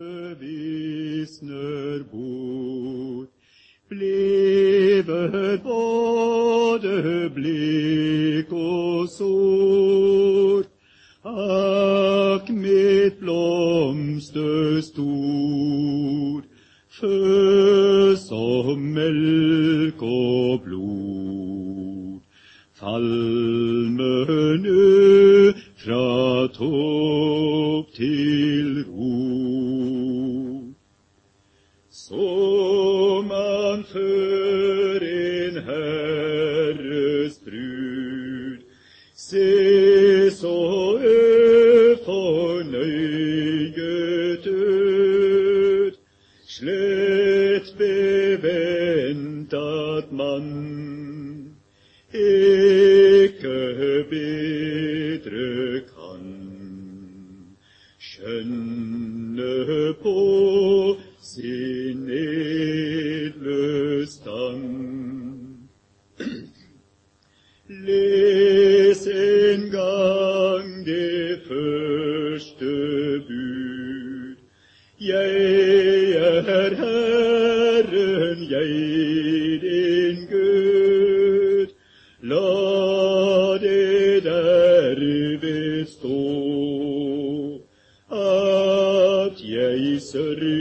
Vissner bort, blever både blikk og sår. Akk mitt blomster stor, fø som melk og blod. Falme nu fra topp til som man før en herres brud. Se så fornøyet ut, slett beventat man ikke bedre kan skjønne på sin edle stand. Les en gang det første bud. Jeg er Herren, jeg din Gud. La det derved stå at jeg sørger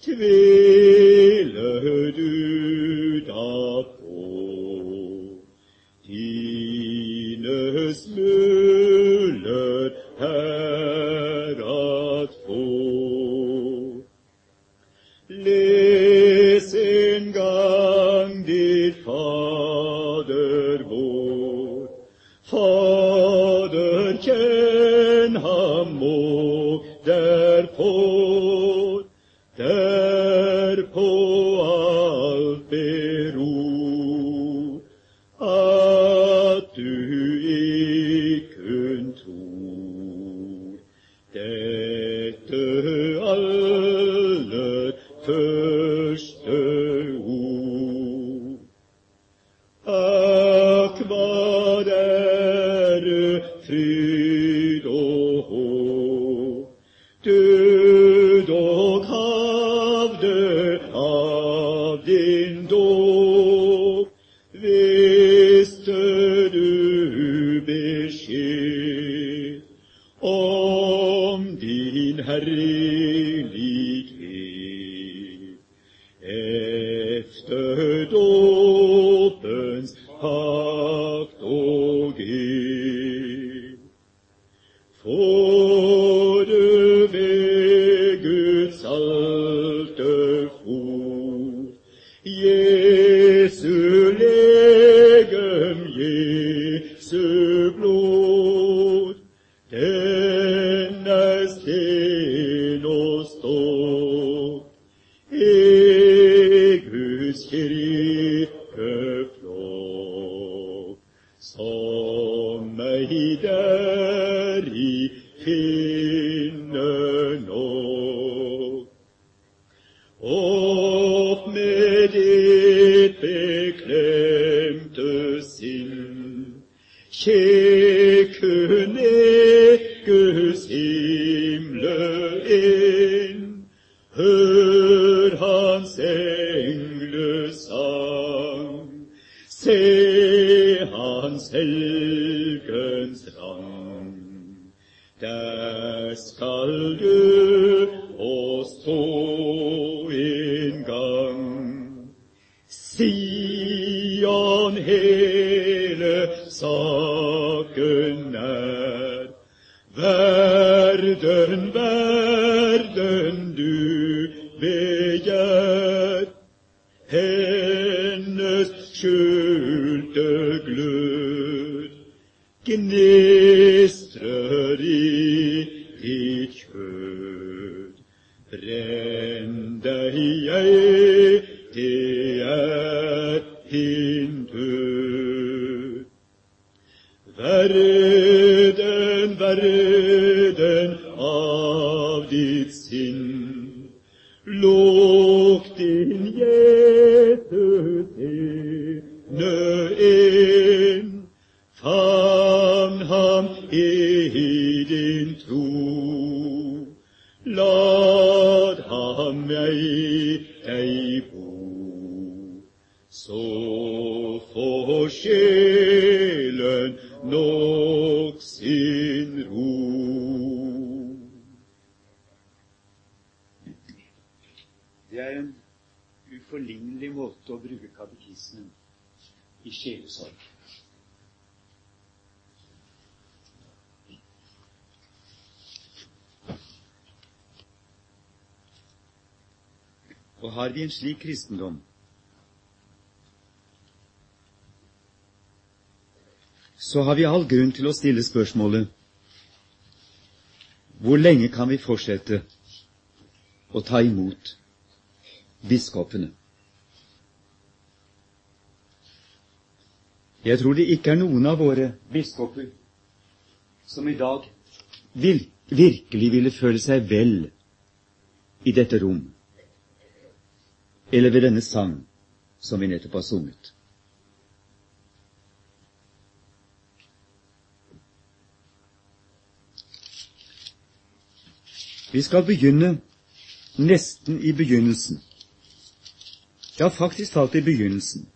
TV Oh, Verden, verden du begjær. Hennes skjulte glød gnistrer i ditt kjød. Brenn deg, ham ei bo. Så får sjelen nok sin ro. Det er en uforlignelig måte å bruke katekismen i sjelesorg. Og har vi en slik kristendom, så har vi all grunn til å stille spørsmålet hvor lenge kan vi fortsette å ta imot biskopene? Jeg tror det ikke er noen av våre biskoper som i dag vil, virkelig ville føle seg vel i dette rom, eller ved denne sang som vi nettopp har sunget. Vi skal begynne nesten i begynnelsen. Ja, faktisk talt i begynnelsen.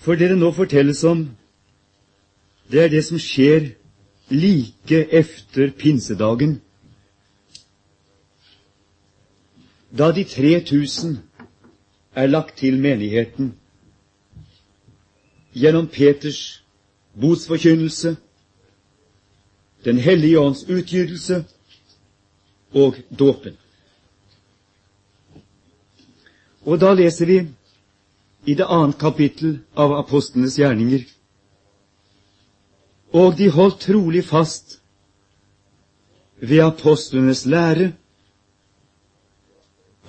For det det nå fortelles om, det er det som skjer like efter pinsedagen, da de 3000 er lagt til menigheten gjennom Peters botsforkynnelse, Den hellige ånds utgytelse og dåpen. Og da leser vi i det annet kapittel av apostlenes gjerninger. Og de holdt trolig fast ved apostlenes lære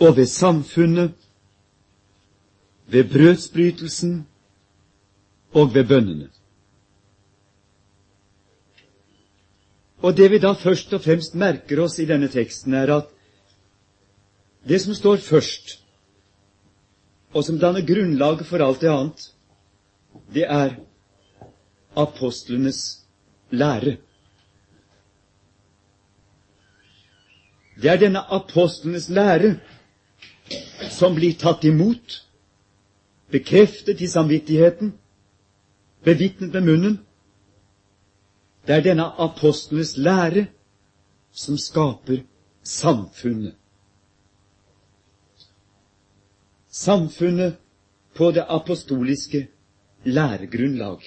og ved samfunnet, ved brødsbrytelsen og ved bønnene. Og det vi da først og fremst merker oss i denne teksten, er at det som står først, og som danner grunnlaget for alt det annet, det er apostlenes lære. Det er denne apostlenes lære som blir tatt imot, bekreftet i samvittigheten, bevitnet med munnen. Det er denne apostlenes lære som skaper samfunnet. Samfunnet på det apostoliske læregrunnlag.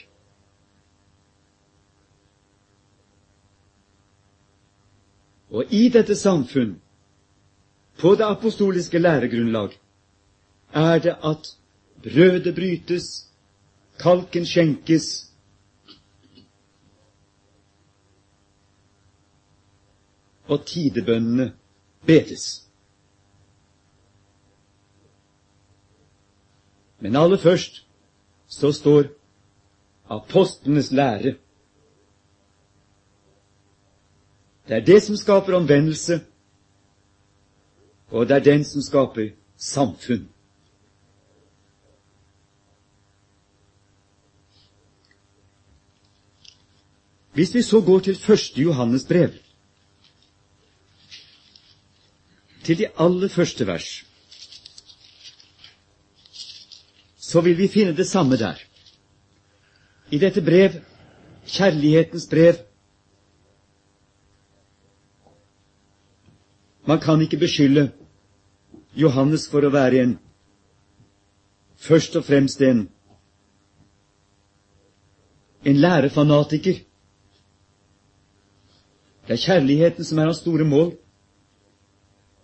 Og i dette samfunn, på det apostoliske læregrunnlag, er det at brødet brytes, kalken skjenkes, og tidebønnene bedes. Men aller først så står apostlenes lære. Det er det som skaper omvendelse, og det er den som skaper samfunn. Hvis vi så går til første Johannes brev, til de aller første vers, så vil vi finne det samme der. I dette brev, kjærlighetens brev Man kan ikke beskylde Johannes for å være en først og fremst en en lærefanatiker. Det er kjærligheten som er hans store mål.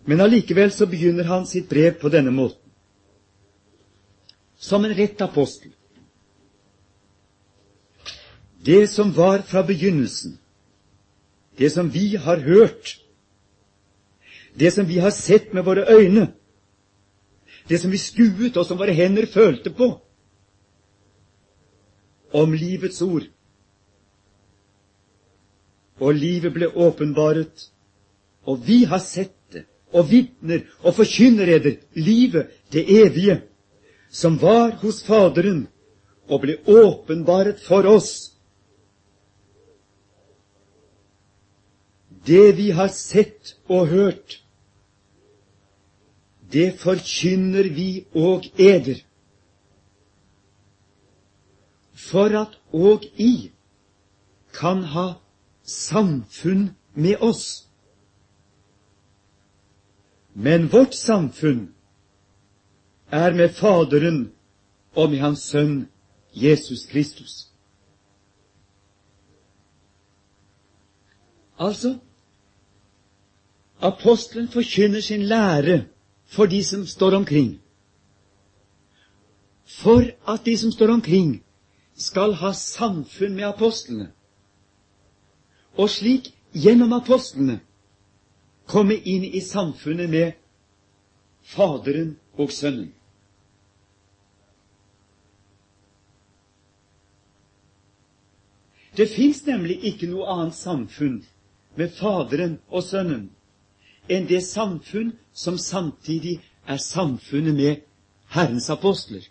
Men allikevel så begynner han sitt brev på denne måten. Som en rett apostel. Det som var fra begynnelsen, det som vi har hørt, det som vi har sett med våre øyne, det som vi skuet og som våre hender følte på, om livets ord. Og livet ble åpenbaret, og vi har sett det, og vitner og forkynner eder livet, det evige, som var hos Faderen og ble åpenbaret for oss. Det vi har sett og hørt, det forkynner vi og eder, for at og i kan ha samfunn med oss. Men vårt samfunn er med Faderen og med Hans Sønn Jesus Kristus. Altså, apostelen forkynner sin lære for de som står omkring. For at de som står omkring, skal ha samfunn med apostlene, og slik gjennom apostlene komme inn i samfunnet med Faderen og Sønnen. Det fins nemlig ikke noe annet samfunn med Faderen og Sønnen enn det samfunn som samtidig er samfunnet med Herrens apostler.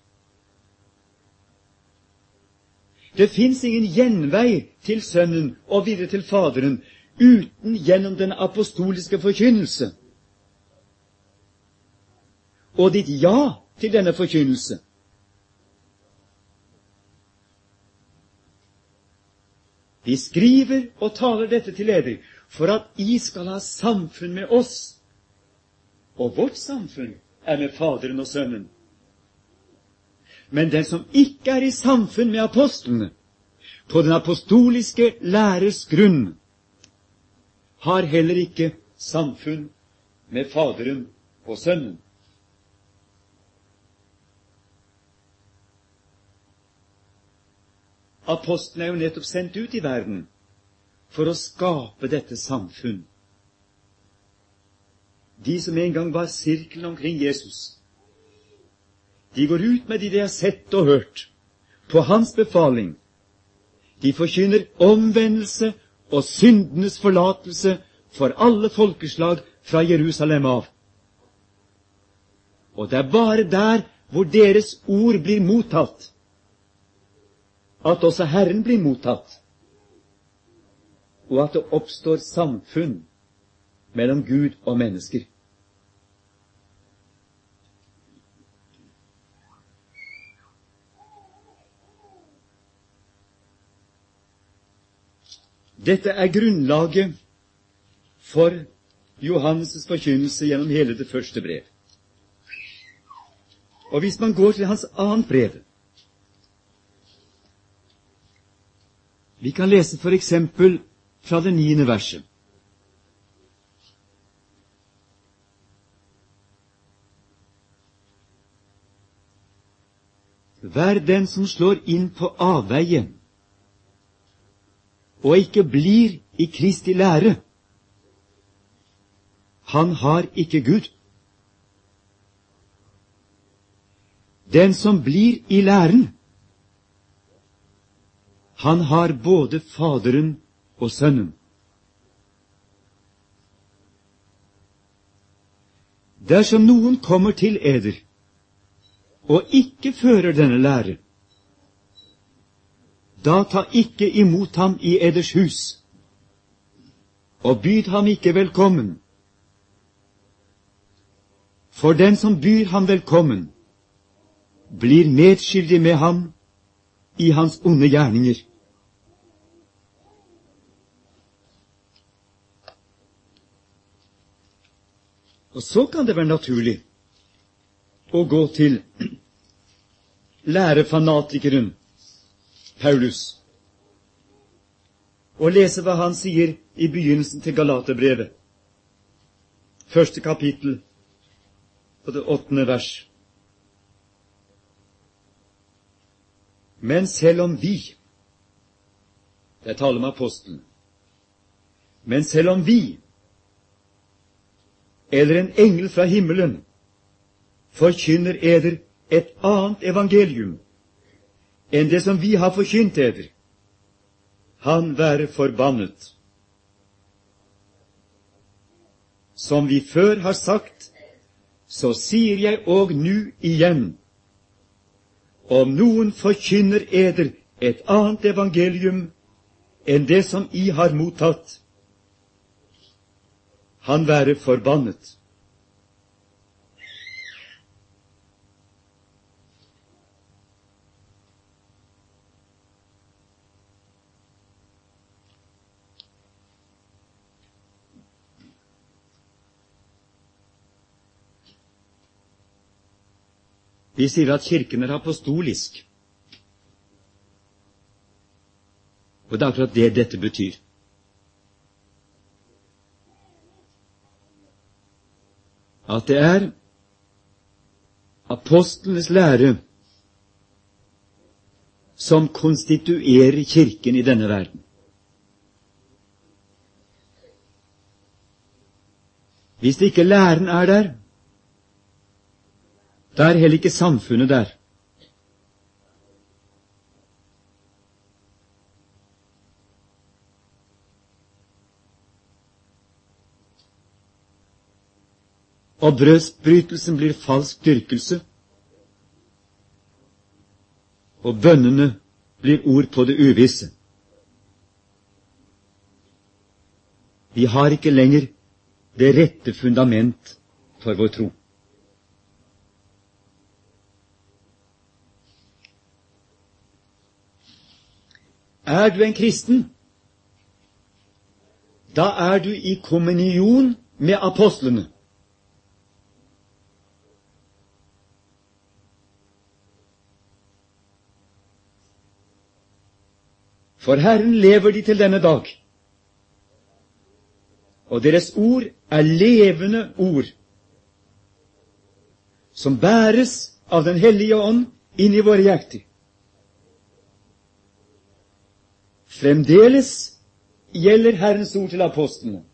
Det fins ingen gjenvei til Sønnen og videre til Faderen uten gjennom den apostoliske forkynnelse. Og ditt ja til denne forkynnelse Vi skriver og taler dette til eder for at I skal ha samfunn med oss. Og vårt samfunn er med Faderen og Sønnen. Men den som ikke er i samfunn med apostlene, på den apostoliske læres grunn, har heller ikke samfunn med Faderen og Sønnen. Apostlene er jo nettopp sendt ut i verden for å skape dette samfunn. De som en gang var sirkelen omkring Jesus, de går ut med de de har sett og hørt, på hans befaling. De forkynner omvendelse og syndenes forlatelse for alle folkeslag fra Jerusalem av. Og det er bare der hvor deres ord blir mottatt, at også Herren blir mottatt og at det oppstår samfunn mellom Gud og mennesker. Dette er grunnlaget for Johannes' forkynnelse gjennom hele det første brev. Og hvis man går til hans annet brev Vi kan lese for eksempel fra det niende verset. Vær den som slår inn på avveie og ikke blir i Kristi lære. Han har ikke Gud. Den som blir i læren, han har både Faderen og Sønnen. Dersom noen kommer til eder og ikke fører denne lære, da ta ikke imot ham i eders hus, og byd ham ikke velkommen. For den som byr ham velkommen, blir medskyldig med ham i hans onde gjerninger. Og så kan det være naturlig å gå til lærefanatikeren Paulus og lese hva han sier i begynnelsen til Galaterbrevet, første kapittel og det åttende vers. Men selv om vi Det er tale om apostelen. Men selv om vi, eller en engel fra himmelen, forkynner eder et annet evangelium enn det som vi har forkynt eder, han være forbannet. Som vi før har sagt, så sier jeg òg nu igjen, om noen forkynner eder et annet evangelium enn det som I har mottatt, han være forbannet. Vi sier at Kirken er apostolisk. Og det er akkurat det dette betyr. At det er apostlenes lære som konstituerer Kirken i denne verden. Hvis ikke læren er der, da er heller ikke samfunnet der. Og brødsbrytelsen blir falsk dyrkelse, og bønnene blir ord på det uvisse. Vi har ikke lenger det rette fundament for vår tro. Er du en kristen, da er du i kommunion med apostlene. For Herren lever de til denne dag, og deres ord er levende ord, som bæres av Den hellige ånd inn i våre hjerter. Fremdeles gjelder Herrens ord til apostlene.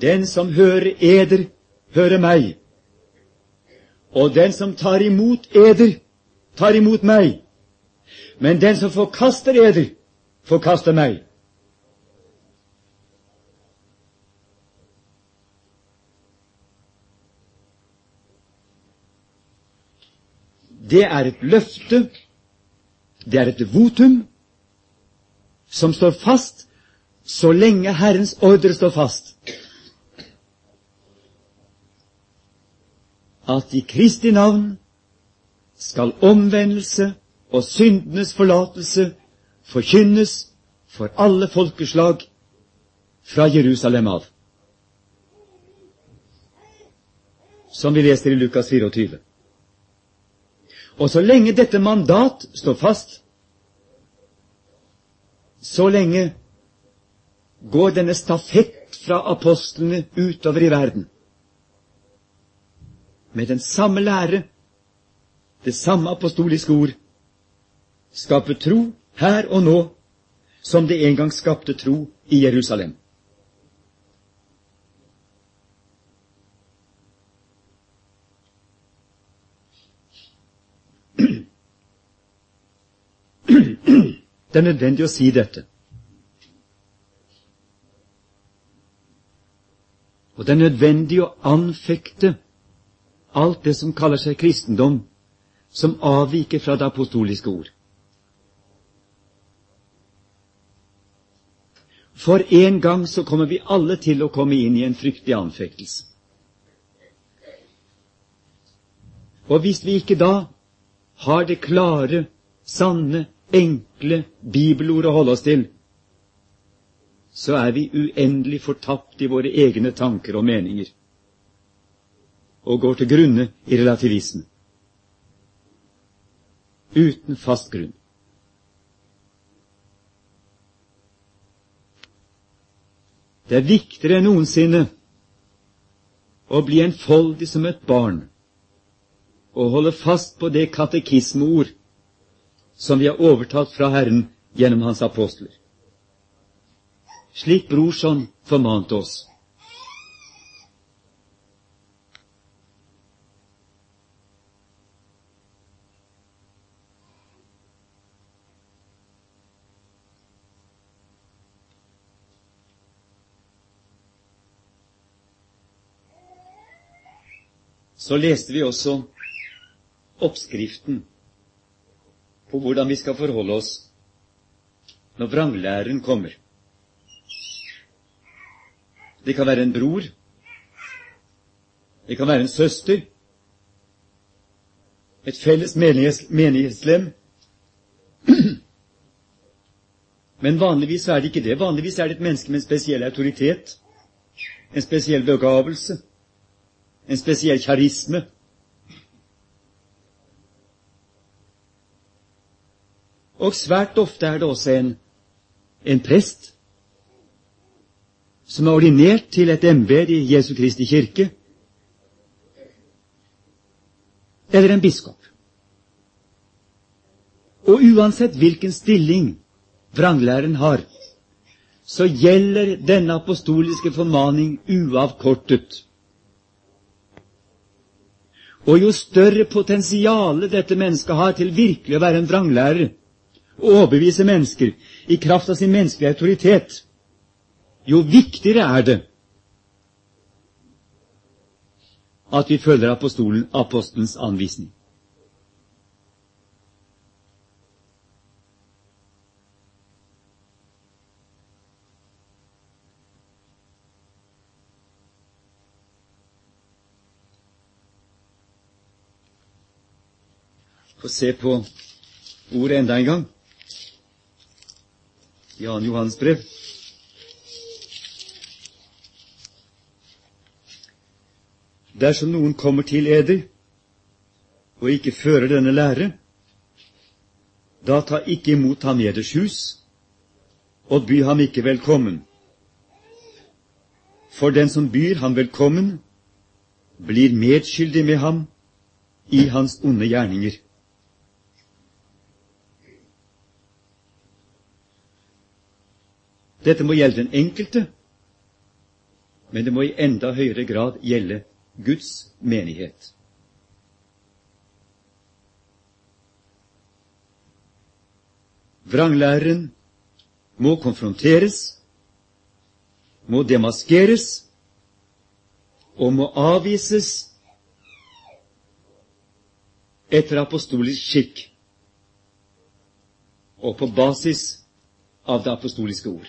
Den som hører eder, hører meg. Og den som tar imot eder, tar imot meg. Men den som forkaster eder, forkaster meg. Det er et løfte, det er et votum, som står fast så lenge Herrens ordre står fast. At i Kristi navn skal omvendelse og syndenes forlatelse forkynnes for alle folkeslag fra Jerusalem av. Som vi leser i Lukas 24. Og så lenge dette mandat står fast, så lenge går denne stafett fra apostlene utover i verden med den samme lære, det samme apostoliske ord, skaper tro her og nå som det en gang skapte tro i Jerusalem. Det er nødvendig å si dette. Og det er nødvendig å anfekte alt det som kaller seg kristendom, som avviker fra det apostoliske ord. For en gang så kommer vi alle til å komme inn i en fryktig anfektelse. Og hvis vi ikke da har det klare, sanne, enkle bibelord å holde oss til, så er vi uendelig fortapt i våre egne tanker og meninger og går til grunne i relativisme. Uten fast grunn. Det er viktigere enn noensinne å bli enfoldig som et barn og holde fast på det katekismeord som vi har overtatt fra Herren gjennom Hans apostler slik Brorson formante oss. Så leste vi også oppskriften på hvordan vi skal forholde oss når vranglæren kommer. Det kan være en bror. Det kan være en søster. Et felles menighetslem. Men vanligvis er det ikke det. Vanligvis er det et menneske med en spesiell autoritet, en spesiell begavelse, en spesiell karisme. Og svært ofte er det også en, en prest som er ordinert til et embete i Jesu Kristi kirke, eller en biskop. Og uansett hvilken stilling vranglæren har, så gjelder denne apostoliske formaning uavkortet. Og jo større potensiale dette mennesket har til virkelig å være en vranglærer og overbevise mennesker i kraft av sin menneskelige autoritet, jo viktigere er det at vi følger apostelens anvisning. Få se på ordet enda en gang. Jan Johans brev. Dersom noen kommer til eder og ikke fører denne lære, da ta ikke imot ham i eders hus, og by ham ikke velkommen. For den som byr ham velkommen, blir medskyldig med ham i hans onde gjerninger. Dette må gjelde den enkelte, men det må i enda høyere grad gjelde Guds menighet. Vranglæreren må konfronteres, må demaskeres og må avvises etter apostolisk skikk og på basis av det apostoliske ord.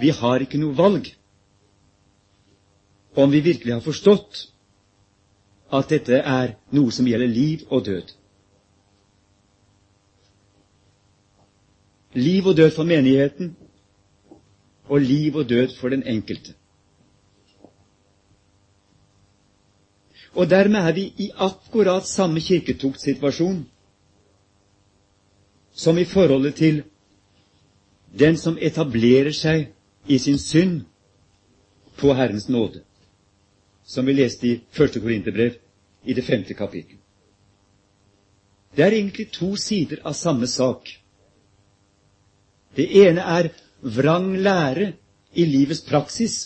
Vi har ikke noe valg om vi virkelig har forstått at dette er noe som gjelder liv og død. Liv og død for menigheten, og liv og død for den enkelte. Og dermed er vi i akkurat samme kirketuktsituasjon som i forholdet til den som etablerer seg i sin synd på Herrens nåde som vi leste i første Korinterbrev i det femte kapittel. Det er egentlig to sider av samme sak. Det ene er vrang lære i livets praksis.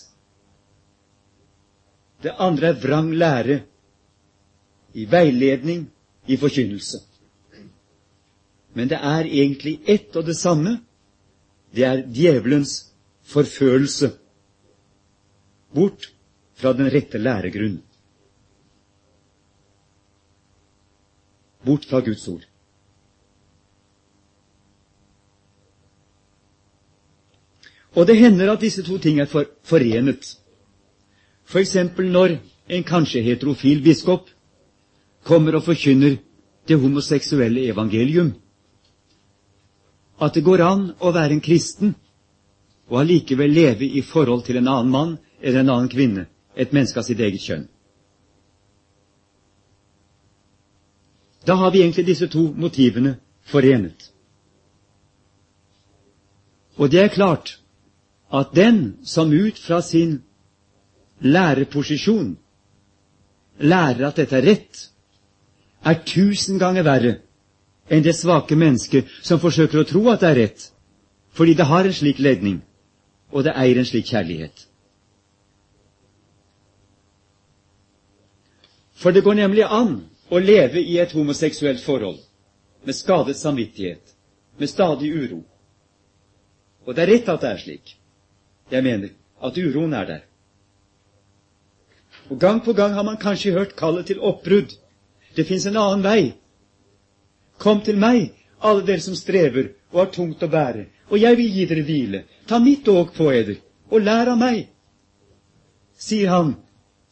Det andre er vrang lære i veiledning, i forkynnelse. Men det er egentlig ett og det samme. Det er djevelens forførelse. Bort fra den rette læregrunn. Bort fra Guds ord. Og det hender at disse to ting er for, forenet. For eksempel når en kanskje heterofil biskop kommer og forkynner det homoseksuelle evangelium. At det går an å være en kristen og allikevel leve i forhold til en annen mann eller en annen kvinne, et menneske av sitt eget kjønn. Da har vi egentlig disse to motivene forenet. Og det er klart at den som ut fra sin lærerposisjon lærer at dette er rett, er tusen ganger verre enn det svake mennesket som forsøker å tro at det er rett, fordi det har en slik ledning, og det eier en slik kjærlighet. For det går nemlig an å leve i et homoseksuelt forhold med skadet samvittighet, med stadig uro. Og det er rett at det er slik. Jeg mener at uroen er der. Og gang på gang har man kanskje hørt kallet til oppbrudd. Det fins en annen vei. Kom til meg, alle dere som strever og har tungt å bære, og jeg vil gi dere hvile. Ta mitt åk på eder, og lær av meg, sier han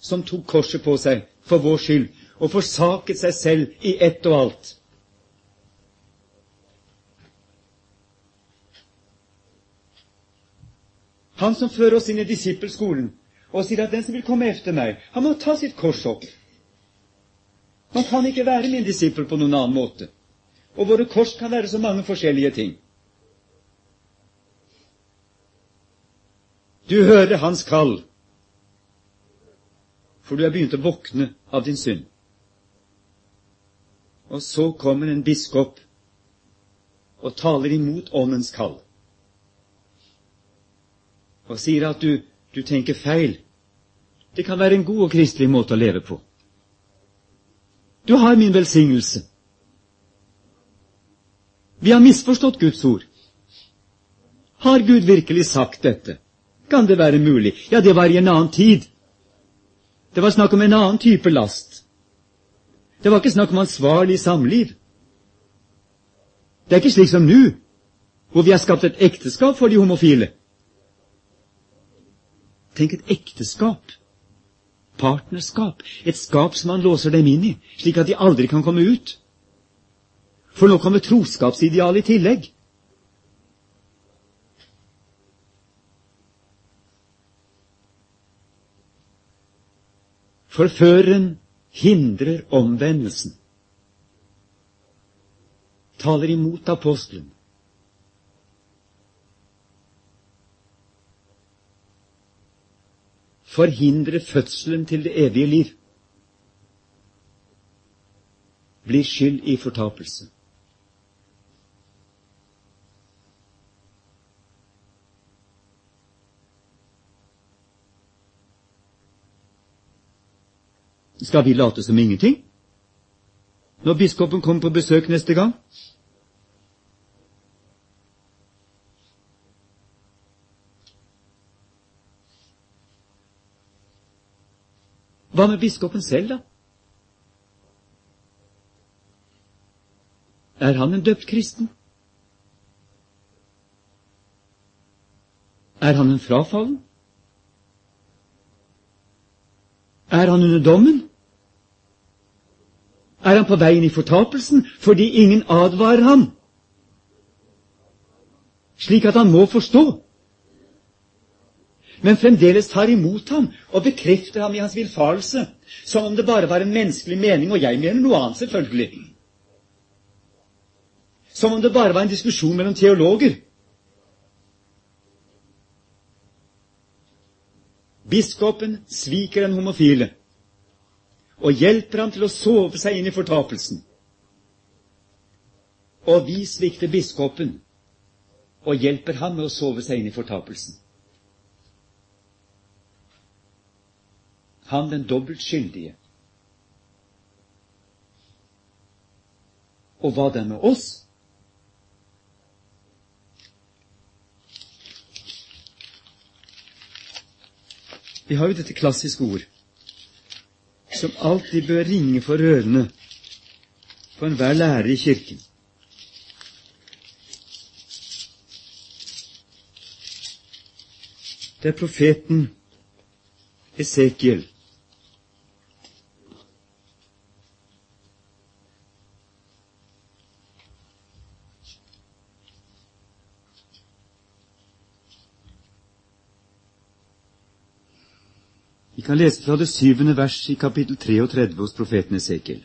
som tok korset på seg for vår skyld og forsaket seg selv i ett og alt. Han som fører oss inn i disippelskolen og sier at den som vil komme efter meg, han må ta sitt kors opp. Man kan ikke være min disippel på noen annen måte. Og våre kors kan være så mange forskjellige ting. Du hører hans kall, for du er begynt å våkne av din synd. Og så kommer en biskop og taler imot åndens kall. Og sier at du, du tenker feil. Det kan være en god og kristelig måte å leve på. Du har min velsignelse. Vi har misforstått Guds ord. Har Gud virkelig sagt dette? Kan det være mulig? Ja, det var i en annen tid. Det var snakk om en annen type last. Det var ikke snakk om ansvarlig samliv. Det er ikke slik som nå, hvor vi har skapt et ekteskap for de homofile. Tenk et ekteskap. Partnerskap. Et skap som man låser dem inn i, slik at de aldri kan komme ut. For nå kommer troskapsidealet i tillegg. Forføreren hindrer omvendelsen, taler imot apostelen. Forhindre fødselen til det evige liv. Blir skyld i fortapelse. Skal vi late som ingenting? Når biskopen kommer på besøk neste gang? Hva med biskopen selv, da? Er han en døpt kristen? Er han en frafallen? Er han under dommen? Er han på veien i fortapelsen fordi ingen advarer ham, slik at han må forstå? Men fremdeles tar imot ham og bekrefter ham i hans villfarelse, som om det bare var en menneskelig mening, og jeg mener noe annet, selvfølgelig. Som om det bare var en diskusjon mellom teologer. Biskopen sviker den homofile og hjelper ham til å sove seg inn i fortapelsen. Og vi svikter biskopen og hjelper ham med å sove seg inn i fortapelsen. Han den dobbelt skyldige. Og hva det er med oss? Vi har jo dette klassiske ord som alltid bør ringe for ørene på enhver lærer i Kirken. Det er profeten Esekiel. Kan lese fra det syvende vers i kapittel 33 hos profeten Esekiel.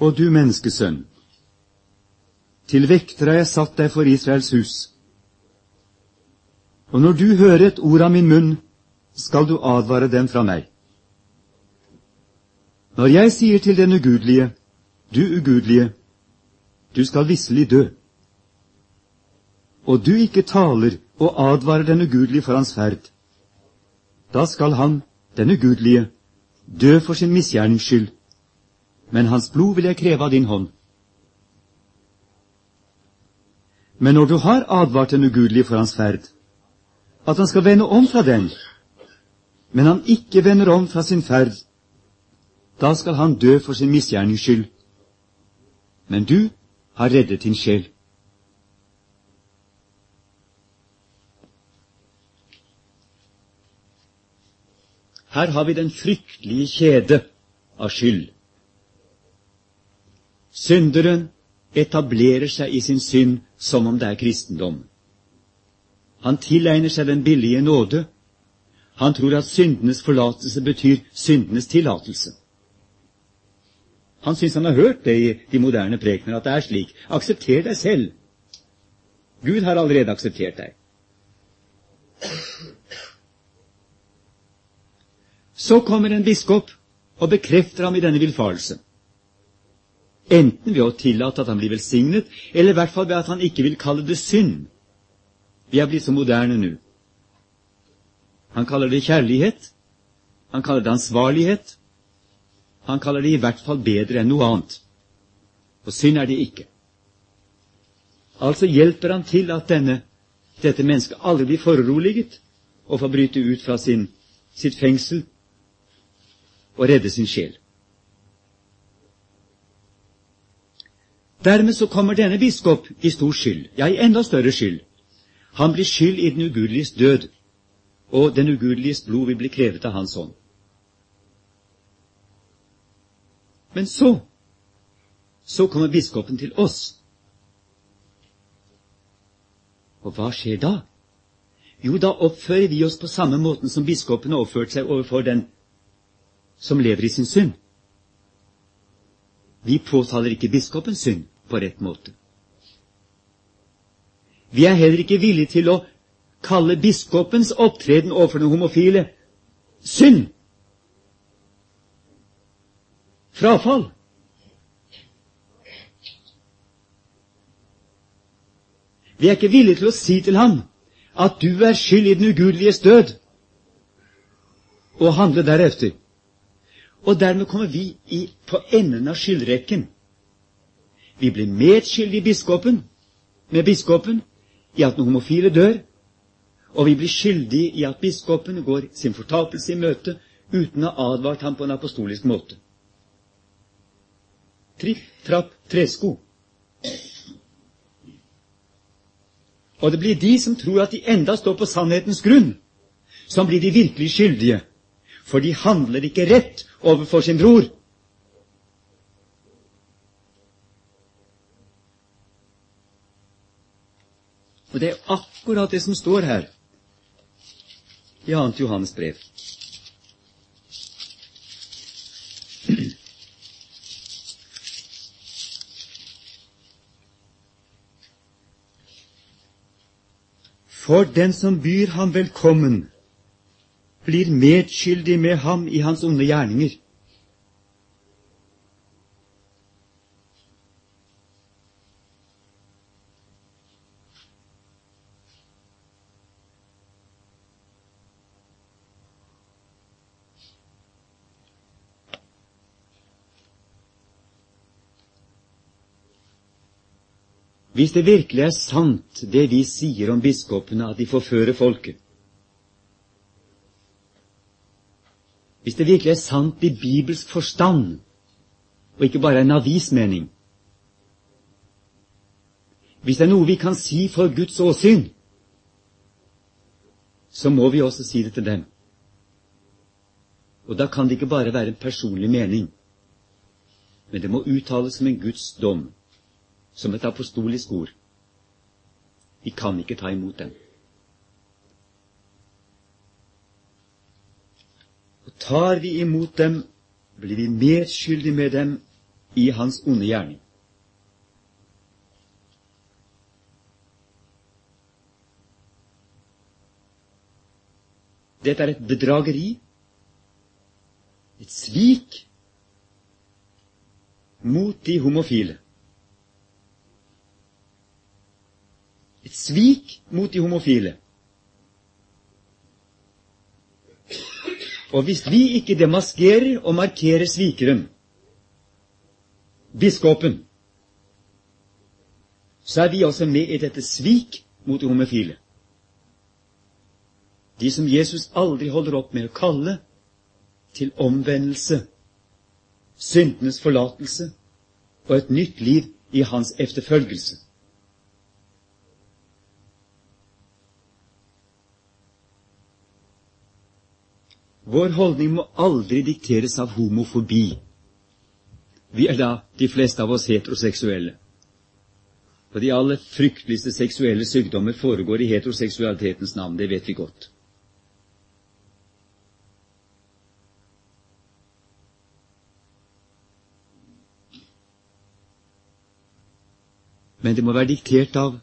Og du menneskesønn, til vekter har jeg satt deg for Israels hus. Og når du hører et ord av min munn, skal du advare dem fra meg. Når jeg sier til den ugudelige, du ugudelige, du skal visselig dø, og du ikke taler og advarer den ugudelige for hans ferd, da skal han, den ugudelige, dø for sin misgjernings skyld, men hans blod vil jeg kreve av din hånd. Men når du har advart den ugudelige for hans ferd, at han skal vende om fra den, men han ikke vender om fra sin ferd, da skal han dø for sin misgjernings skyld. Men du har reddet din sjel. Her har vi den fryktelige kjede av skyld. Synderen etablerer seg i sin synd som om det er kristendom. Han tilegner seg den billige nåde. Han tror at syndenes forlatelse betyr syndenes tillatelse. Han syns han har hørt det i de moderne prekener, at det er slik. Aksepter deg selv. Gud har allerede akseptert deg. Så kommer en biskop og bekrefter ham i denne villfarelse. Enten ved å tillate at han blir velsignet, eller i hvert fall ved at han ikke vil kalle det synd. Vi er blitt så moderne nå. Han kaller det kjærlighet. Han kaller det ansvarlighet. Han kaller det i hvert fall bedre enn noe annet. Og synd er det ikke. Altså hjelper han til at denne, dette mennesket aldri blir foruroliget og får bryte ut fra sin, sitt fengsel og redde sin sjel. Dermed så kommer denne biskop i stor skyld, ja, i enda større skyld. Han blir skyld i den ugudeliges død, og den ugudeliges blod vil bli krevet av hans hånd. Men så så kommer biskopen til oss. Og hva skjer da? Jo, da oppfører vi oss på samme måten som biskopen har oppført seg overfor den som lever i sin synd. Vi påtaler ikke biskopens synd på rett måte. Vi er heller ikke villige til å kalle biskopens opptreden overfor den homofile synd. Frafall. Vi er ikke villige til å si til ham at du er skyld i den ugudeliges død, og handle deretter. Og dermed kommer vi i, på enden av skyldrekken. Vi blir medskyldige biskopen, med biskopen i at den homofile dør, og vi blir skyldige i at biskopen går sin fortapelse i møte uten å ha advart ham på en apostolisk måte. Tripp, trapp, tresko. Og det blir de som tror at de enda står på sannhetens grunn, som blir de virkelig skyldige, for de handler ikke rett overfor sin bror. Og det er akkurat det som står her i 2. Johannes brev. For den som byr ham velkommen, blir medskyldig med ham i hans onde gjerninger. Hvis det virkelig er sant, det vi sier om biskopene, at de forfører folket. Hvis det virkelig er sant i bibelsk forstand, og ikke bare en avismening Hvis det er noe vi kan si for Guds åsyn, så må vi også si det til dem. Og da kan det ikke bare være en personlig mening, men det må uttales som en Guds dom som et apostolisk ord. Vi kan ikke ta imot dem. Og tar vi imot dem, blir vi medskyldig med dem i hans onde gjerning. Dette er et bedrageri, et svik mot de homofile. Svik mot de homofile. Og hvis vi ikke demaskerer og markerer svikeren, biskopen, så er vi også med i dette svik mot de homofile. De som Jesus aldri holder opp med å kalle til omvendelse, syndenes forlatelse og et nytt liv i hans efterfølgelse. Vår holdning må aldri dikteres av homofobi. Vi er da de fleste av oss heteroseksuelle. Og de aller frykteligste seksuelle sykdommer foregår i heteroseksualitetens navn. Det vet vi godt. men det må være diktert av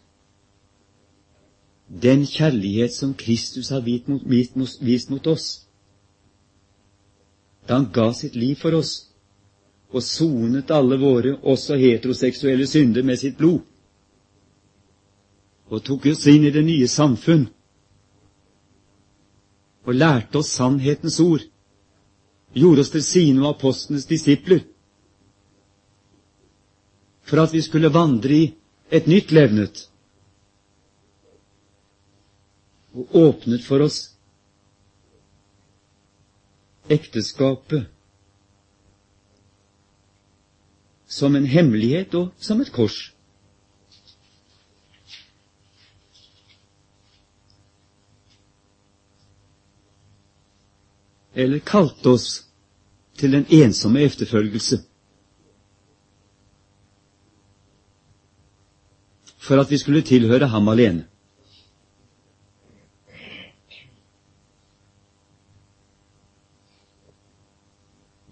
den kjærlighet som Kristus har vist mot, oss da han ga sitt liv for oss og sonet alle våre, også heteroseksuelle synder, med sitt blod, og tok oss inn i det nye samfunn og lærte oss sannhetens ord, gjorde oss til sine og apostlenes disipler, for at vi skulle vandre i et nytt levnet og åpnet for oss ekteskapet som en hemmelighet og som et kors. Eller kalte oss til den ensomme efterfølgelse. for at vi skulle tilhøre ham alene.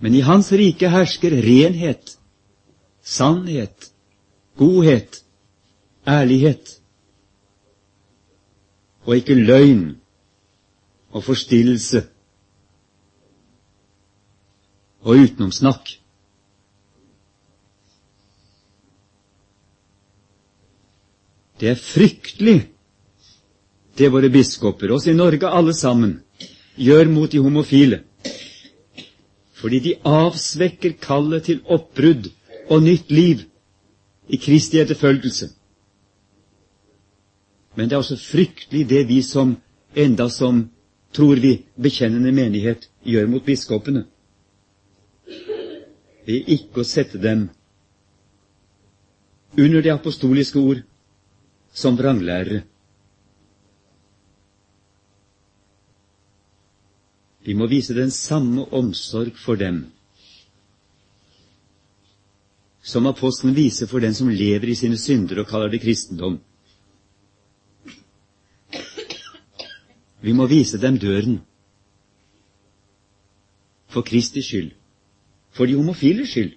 Men i Hans rike hersker renhet, sannhet, godhet, ærlighet, og ikke løgn og forstillelse og utenomsnakk. Det er fryktelig, det våre biskoper, oss i Norge alle sammen, gjør mot de homofile. Fordi de avsvekker kallet til oppbrudd og nytt liv i Kristi etterfølgelse. Men det er også fryktelig det vi som, enda som, tror vi, bekjennende menighet gjør mot biskopene. Ved ikke å sette dem under det apostoliske ord, som vranglærere. Vi må vise den samme omsorg for dem som apostelen viser for den som lever i sine synder og kaller det kristendom. Vi må vise dem døren for Kristi skyld, for de homofiles skyld.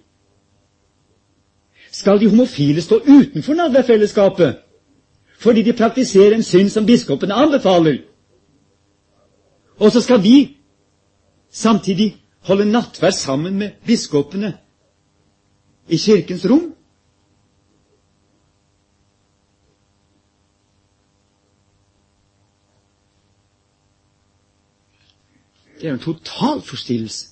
Skal de homofile stå utenfor nadværfellesskapet? fordi de praktiserer en synd som biskopene anbefaler. Og så skal vi samtidig holde nattverd sammen med biskopene i kirkens rom. Det er en total forstillelse.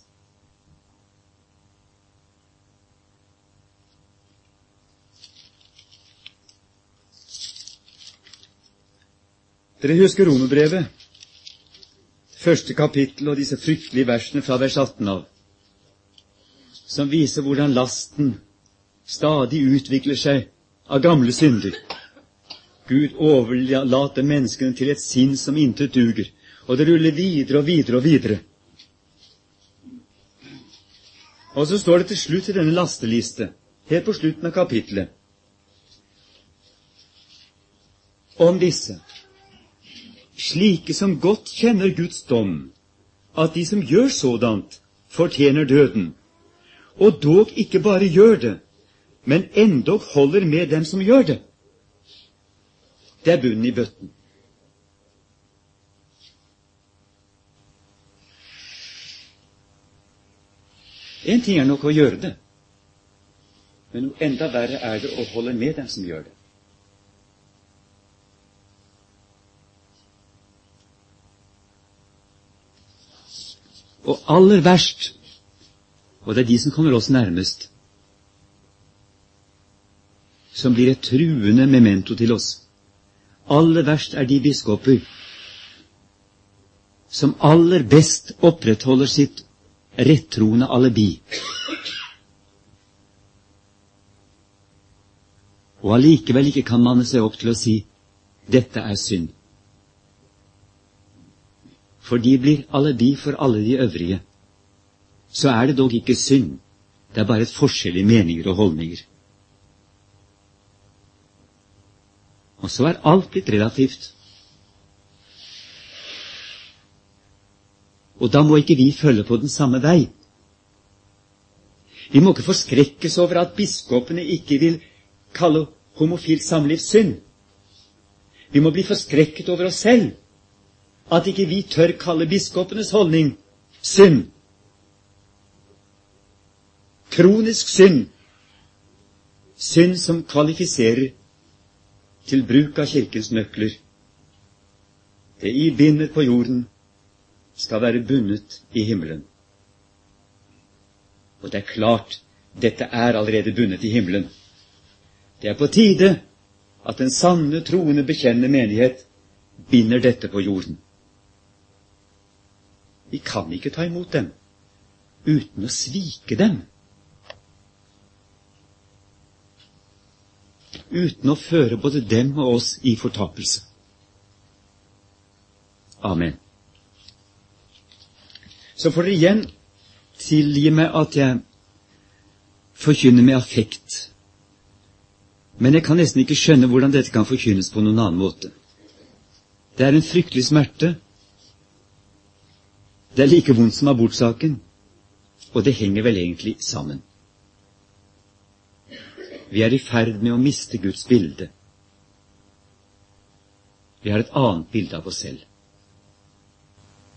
Dere husker romerbrevet, første kapittel og disse fryktelige versene fra vers 18 av, som viser hvordan lasten stadig utvikler seg av gamle synder. Gud overlater menneskene til et sinn som intet duger, og det ruller videre og videre og videre. Og så står det til slutt i denne lasteliste, helt på slutten av kapittelet, om disse, slike som godt kjenner Guds dom, at de som gjør sådant, fortjener døden, og dog ikke bare gjør det, men endog holder med dem som gjør det. Det er bunnen i bøtten. En ting er nok å gjøre det, men enda verre er det å holde med dem som gjør det. Og aller verst, og det er de som kommer oss nærmest, som blir et truende memento til oss. Aller verst er de biskoper som aller best opprettholder sitt rettroende alibi. Og allikevel ikke kan manne seg opp til å si 'dette er synd'. For de blir alibi for alle de øvrige. Så er det dog ikke synd, det er bare et forskjell i meninger og holdninger. Og så er alt blitt relativt. Og da må ikke vi følge på den samme vei. Vi må ikke forskrekkes over at biskopene ikke vil kalle homofilt samliv synd. Vi må bli forskrekket over oss selv, at ikke vi tør kalle biskopenes holdning synd. Kronisk synd. Synd som kvalifiserer til bruk av Kirkens nøkler. Det I binder på jorden, skal være bundet i himmelen. Og det er klart, dette er allerede bundet i himmelen. Det er på tide at den sanne, troende, bekjennende menighet binder dette på jorden. Vi kan ikke ta imot dem uten å svike dem. uten å føre både dem og oss i fortapelse. Amen. Så får dere igjen tilgi meg at jeg forkynner med affekt. Men jeg kan nesten ikke skjønne hvordan dette kan forkynnes på noen annen måte. Det er en fryktelig smerte. Det er like vondt som abortsaken, og det henger vel egentlig sammen. Vi er i ferd med å miste Guds bilde. Vi har et annet bilde av oss selv.